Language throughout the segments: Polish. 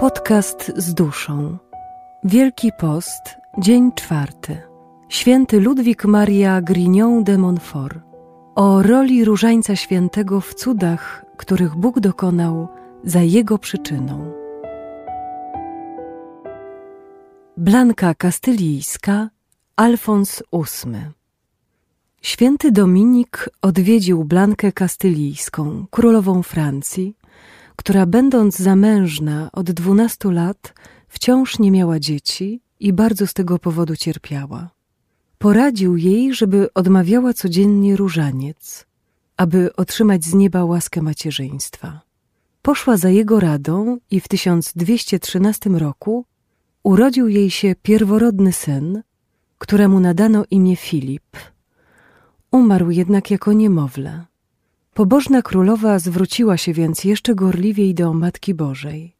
Podcast z duszą. Wielki Post, dzień czwarty. Święty Ludwik Maria Grignon de Montfort. O roli Różańca Świętego w cudach, których Bóg dokonał za jego przyczyną. Blanka Kastylijska, Alfons VIII. Święty Dominik odwiedził Blankę Kastylijską, królową Francji, która będąc zamężna od dwunastu lat wciąż nie miała dzieci i bardzo z tego powodu cierpiała. Poradził jej, żeby odmawiała codziennie różaniec, aby otrzymać z nieba łaskę macierzyństwa. Poszła za jego radą i w 1213 roku urodził jej się pierworodny syn, któremu nadano imię Filip. Umarł jednak jako niemowlę. Pobożna królowa zwróciła się więc jeszcze gorliwiej do Matki Bożej.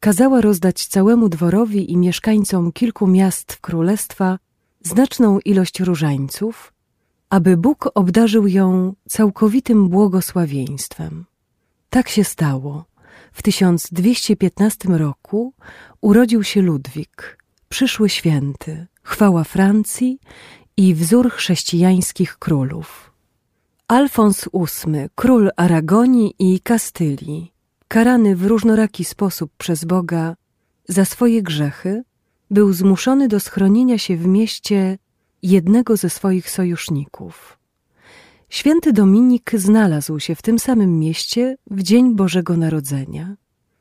Kazała rozdać całemu dworowi i mieszkańcom kilku miast królestwa znaczną ilość różańców, aby Bóg obdarzył ją całkowitym błogosławieństwem. Tak się stało. W 1215 roku urodził się Ludwik, przyszły święty, chwała Francji i wzór chrześcijańskich królów. Alfons VIII, król Aragonii i Kastylii, karany w różnoraki sposób przez Boga za swoje grzechy, był zmuszony do schronienia się w mieście jednego ze swoich sojuszników. Święty Dominik znalazł się w tym samym mieście w dzień Bożego Narodzenia.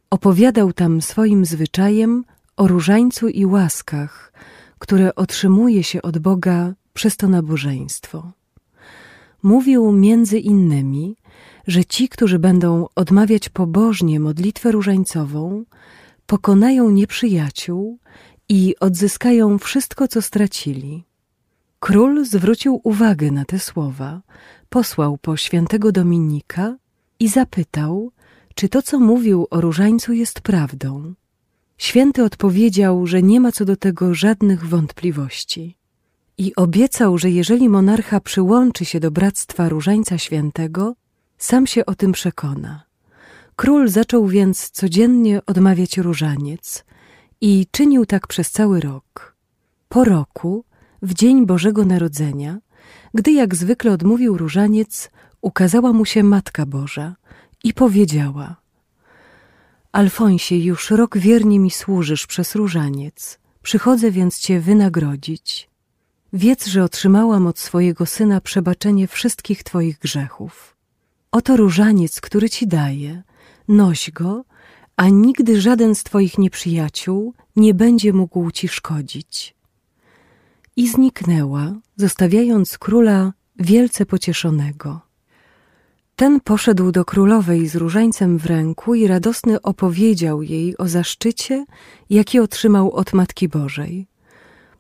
Opowiadał tam swoim zwyczajem o różańcu i łaskach, które otrzymuje się od Boga przez to nabożeństwo mówił między innymi, że ci, którzy będą odmawiać pobożnie modlitwę różańcową, pokonają nieprzyjaciół i odzyskają wszystko, co stracili. Król zwrócił uwagę na te słowa, posłał po świętego Dominika i zapytał, czy to, co mówił o różańcu, jest prawdą. Święty odpowiedział, że nie ma co do tego żadnych wątpliwości i obiecał, że jeżeli monarcha przyłączy się do Bractwa Różańca Świętego, sam się o tym przekona. Król zaczął więc codziennie odmawiać różaniec i czynił tak przez cały rok. Po roku, w dzień Bożego Narodzenia, gdy jak zwykle odmówił różaniec, ukazała mu się Matka Boża i powiedziała Alfonsie, już rok wiernie mi służysz przez różaniec, przychodzę więc cię wynagrodzić. Wiedz, że otrzymałam od swojego syna przebaczenie wszystkich twoich grzechów. Oto różaniec, który ci daję. Noś go, a nigdy żaden z twoich nieprzyjaciół nie będzie mógł ci szkodzić. I zniknęła, zostawiając króla wielce pocieszonego. Ten poszedł do królowej z różańcem w ręku i radosny opowiedział jej o zaszczycie, jaki otrzymał od Matki Bożej.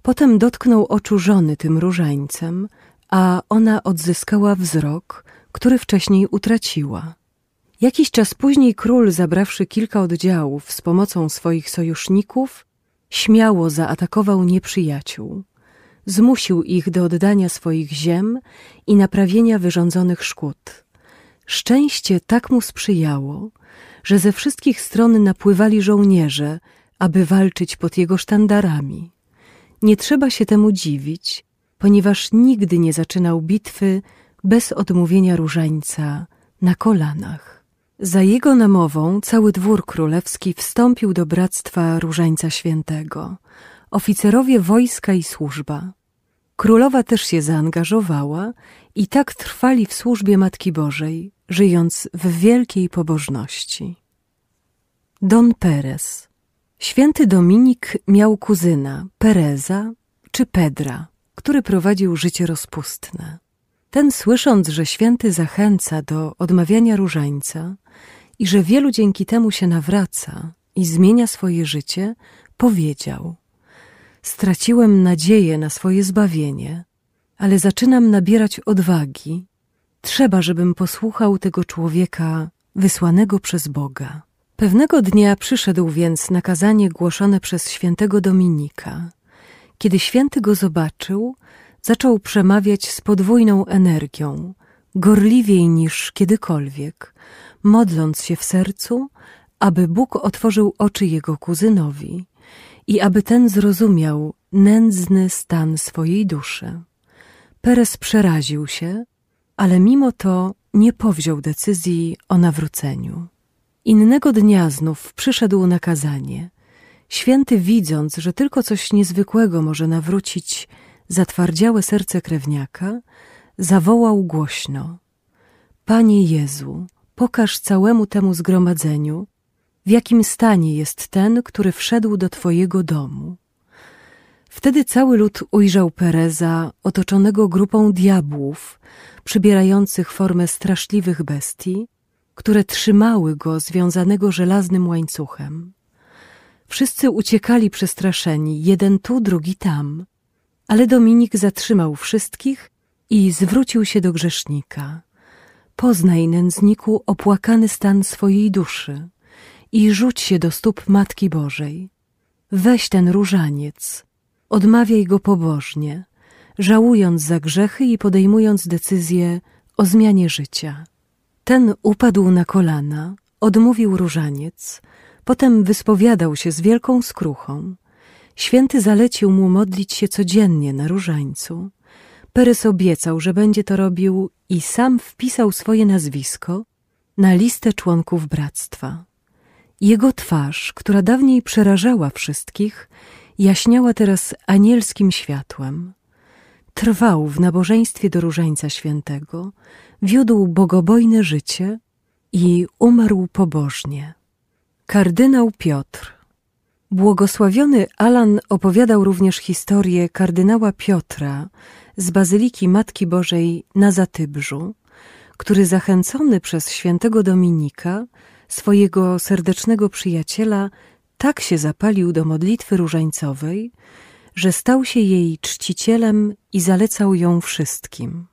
Potem dotknął oczu żony tym różańcem, a ona odzyskała wzrok, który wcześniej utraciła. Jakiś czas później król, zabrawszy kilka oddziałów z pomocą swoich sojuszników, śmiało zaatakował nieprzyjaciół. Zmusił ich do oddania swoich ziem i naprawienia wyrządzonych szkód. Szczęście tak mu sprzyjało, że ze wszystkich stron napływali żołnierze, aby walczyć pod jego sztandarami. Nie trzeba się temu dziwić, ponieważ nigdy nie zaczynał bitwy bez odmówienia różańca na kolanach. Za jego namową cały dwór królewski wstąpił do Bractwa Różańca Świętego, oficerowie wojska i służba. Królowa też się zaangażowała i tak trwali w służbie Matki Bożej, żyjąc w wielkiej pobożności. Don Perez Święty Dominik miał kuzyna, Pereza czy Pedra, który prowadził życie rozpustne. Ten słysząc, że święty zachęca do odmawiania różańca i że wielu dzięki temu się nawraca i zmienia swoje życie, powiedział Straciłem nadzieję na swoje zbawienie, ale zaczynam nabierać odwagi. Trzeba, żebym posłuchał tego człowieka wysłanego przez Boga. Pewnego dnia przyszedł więc nakazanie głoszone przez świętego Dominika. Kiedy święty go zobaczył, zaczął przemawiać z podwójną energią, gorliwiej niż kiedykolwiek, modląc się w sercu, aby Bóg otworzył oczy jego kuzynowi i aby ten zrozumiał nędzny stan swojej duszy. Perez przeraził się, ale mimo to nie powziął decyzji o nawróceniu. Innego dnia znów przyszedł na kazanie. Święty widząc, że tylko coś niezwykłego może nawrócić zatwardziałe serce krewniaka, zawołał głośno: Panie Jezu, pokaż całemu temu zgromadzeniu, w jakim stanie jest ten, który wszedł do Twojego domu. Wtedy cały lud ujrzał Pereza otoczonego grupą diabłów, przybierających formę straszliwych bestii, które trzymały go związanego żelaznym łańcuchem. Wszyscy uciekali przestraszeni, jeden tu, drugi tam, ale Dominik zatrzymał wszystkich i zwrócił się do grzesznika. Poznaj, nędzniku, opłakany stan swojej duszy i rzuć się do stóp Matki Bożej. Weź ten różaniec, odmawiaj go pobożnie, żałując za grzechy i podejmując decyzję o zmianie życia. Ten upadł na kolana, odmówił różaniec, potem wyspowiadał się z wielką skruchą. Święty zalecił mu modlić się codziennie na różańcu. Perys obiecał, że będzie to robił i sam wpisał swoje nazwisko na listę członków bractwa. Jego twarz, która dawniej przerażała wszystkich, jaśniała teraz anielskim światłem. Trwał w nabożeństwie do Różańca Świętego, wiódł bogobojne życie i umarł pobożnie. Kardynał Piotr Błogosławiony Alan opowiadał również historię kardynała Piotra z Bazyliki Matki Bożej na Zatybrzu, który zachęcony przez świętego Dominika, swojego serdecznego przyjaciela, tak się zapalił do modlitwy różańcowej, że stał się jej czcicielem i zalecał ją wszystkim.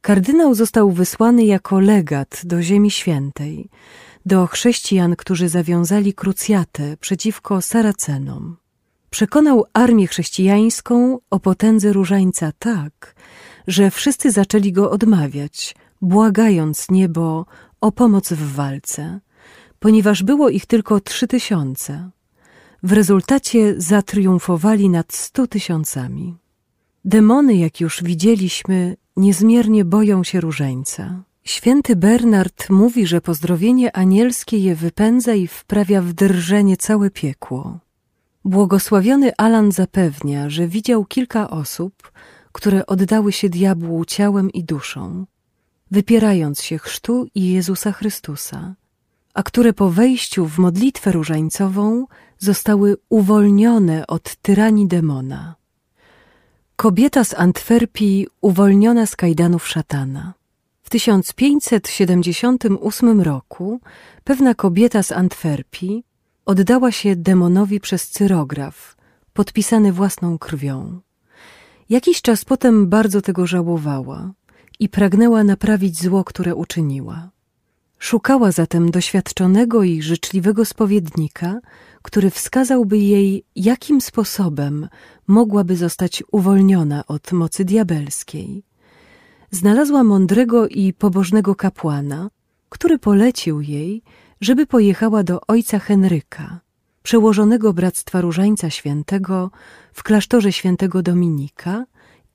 Kardynał został wysłany jako legat do Ziemi Świętej, do chrześcijan, którzy zawiązali krucjatę przeciwko Saracenom. Przekonał armię chrześcijańską o potędze różańca tak, że wszyscy zaczęli go odmawiać, błagając niebo o pomoc w walce, ponieważ było ich tylko trzy tysiące. W rezultacie zatriumfowali nad stu tysiącami. Demony, jak już widzieliśmy, niezmiernie boją się różańca. Święty Bernard mówi, że pozdrowienie anielskie je wypędza i wprawia w drżenie całe piekło. Błogosławiony Alan zapewnia, że widział kilka osób, które oddały się diabłu ciałem i duszą, wypierając się chrztu i Jezusa Chrystusa, a które po wejściu w modlitwę różańcową zostały uwolnione od tyranii demona. Kobieta z Antwerpii uwolniona z kajdanów szatana. W 1578 roku pewna kobieta z Antwerpii oddała się demonowi przez cyrograf, podpisany własną krwią. Jakiś czas potem bardzo tego żałowała i pragnęła naprawić zło, które uczyniła. Szukała zatem doświadczonego i życzliwego spowiednika, który wskazałby jej, jakim sposobem mogłaby zostać uwolniona od mocy diabelskiej. Znalazła mądrego i pobożnego kapłana, który polecił jej, żeby pojechała do ojca Henryka, przełożonego Bractwa Różańca Świętego w klasztorze świętego Dominika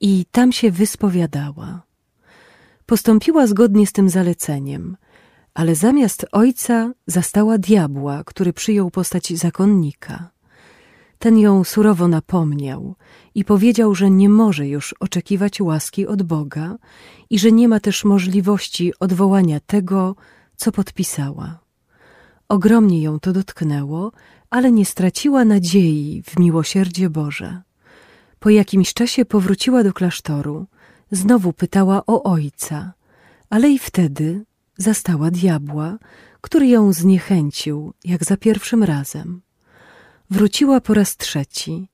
i tam się wyspowiadała. Postąpiła zgodnie z tym zaleceniem, ale zamiast ojca zastała diabła, który przyjął postać zakonnika. Ten ją surowo napomniał i powiedział, że nie może już oczekiwać łaski od Boga i że nie ma też możliwości odwołania tego, co podpisała. Ogromnie ją to dotknęło, ale nie straciła nadziei w miłosierdzie Boże. Po jakimś czasie powróciła do klasztoru, znowu pytała o ojca, ale i wtedy zastała diabła, który ją zniechęcił, jak za pierwszym razem. Wróciła po raz trzeci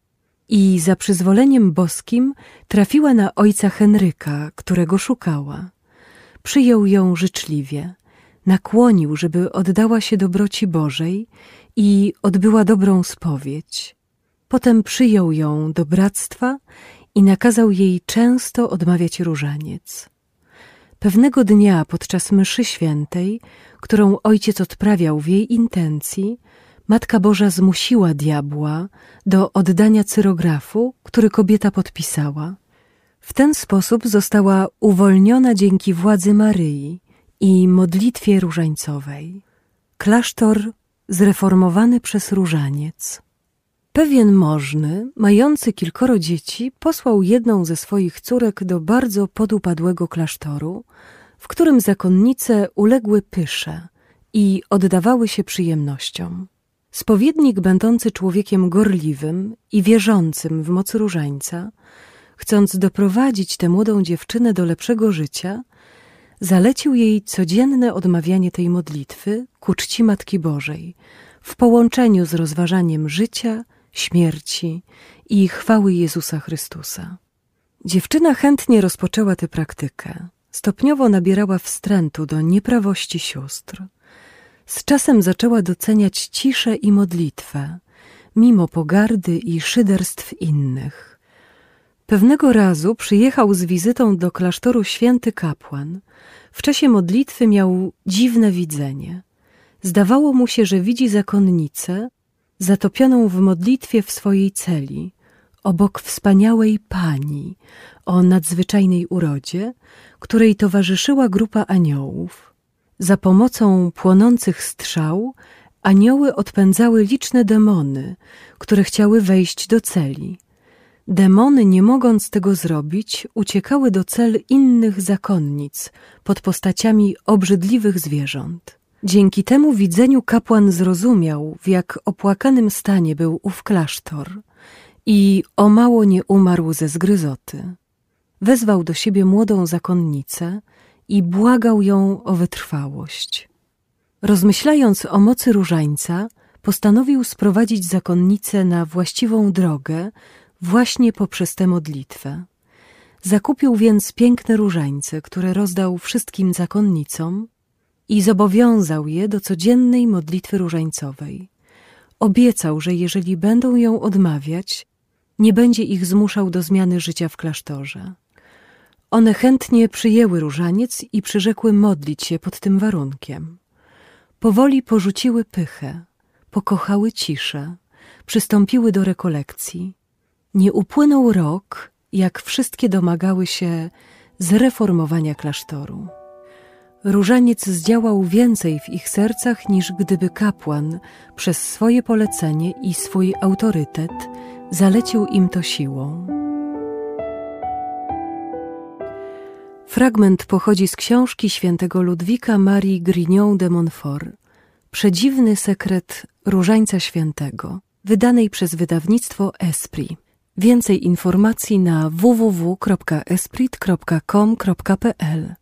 i za przyzwoleniem boskim trafiła na ojca Henryka, którego szukała. Przyjął ją życzliwie, nakłonił, żeby oddała się dobroci Bożej i odbyła dobrą spowiedź. Potem przyjął ją do bractwa i nakazał jej często odmawiać różaniec. Pewnego dnia podczas mszy świętej, którą ojciec odprawiał w jej intencji, Matka Boża zmusiła diabła do oddania cyrografu, który kobieta podpisała. W ten sposób została uwolniona dzięki władzy Maryi i modlitwie różańcowej. Klasztor zreformowany przez różaniec. Pewien możny, mający kilkoro dzieci, posłał jedną ze swoich córek do bardzo podupadłego klasztoru, w którym zakonnice uległy pysze i oddawały się przyjemnościom. Spowiednik, będący człowiekiem gorliwym i wierzącym w moc różańca, chcąc doprowadzić tę młodą dziewczynę do lepszego życia, zalecił jej codzienne odmawianie tej modlitwy ku czci Matki Bożej w połączeniu z rozważaniem życia, śmierci i chwały Jezusa Chrystusa. Dziewczyna chętnie rozpoczęła tę praktykę. Stopniowo nabierała wstrętu do nieprawości sióstr. Z czasem zaczęła doceniać ciszę i modlitwę, mimo pogardy i szyderstw innych. Pewnego razu przyjechał z wizytą do klasztoru święty kapłan. W czasie modlitwy miał dziwne widzenie. Zdawało mu się, że widzi zakonnicę zatopioną w modlitwie w swojej celi, obok wspaniałej pani o nadzwyczajnej urodzie, której towarzyszyła grupa aniołów. Za pomocą płonących strzał anioły odpędzały liczne demony, które chciały wejść do celi. Demony, nie mogąc tego zrobić, uciekały do cel innych zakonnic pod postaciami obrzydliwych zwierząt. Dzięki temu widzeniu kapłan zrozumiał, w jak opłakanym stanie był ów klasztor i o mało nie umarł ze zgryzoty. Wezwał do siebie młodą zakonnicę i błagał ją o wytrwałość. Rozmyślając o mocy różańca, postanowił sprowadzić zakonnicę na właściwą drogę właśnie poprzez tę modlitwę. Zakupił więc piękne różańce, które rozdał wszystkim zakonnicom i zobowiązał je do codziennej modlitwy różańcowej. Obiecał, że jeżeli będą ją odmawiać, nie będzie ich zmuszał do zmiany życia w klasztorze. One chętnie przyjęły różaniec i przyrzekły modlić się pod tym warunkiem. Powoli porzuciły pychę, pokochały ciszę, przystąpiły do rekolekcji. Nie upłynął rok, jak wszystkie domagały się zreformowania klasztoru. Różaniec zdziałał więcej w ich sercach niż gdyby kapłan przez swoje polecenie i swój autorytet zalecił im to siłą. Fragment pochodzi z książki świętego Ludwika Marii Grignon de Montfort Przedziwny sekret Różańca Świętego, wydanej przez wydawnictwo Esprit. Więcej informacji na www.esprit.com.pl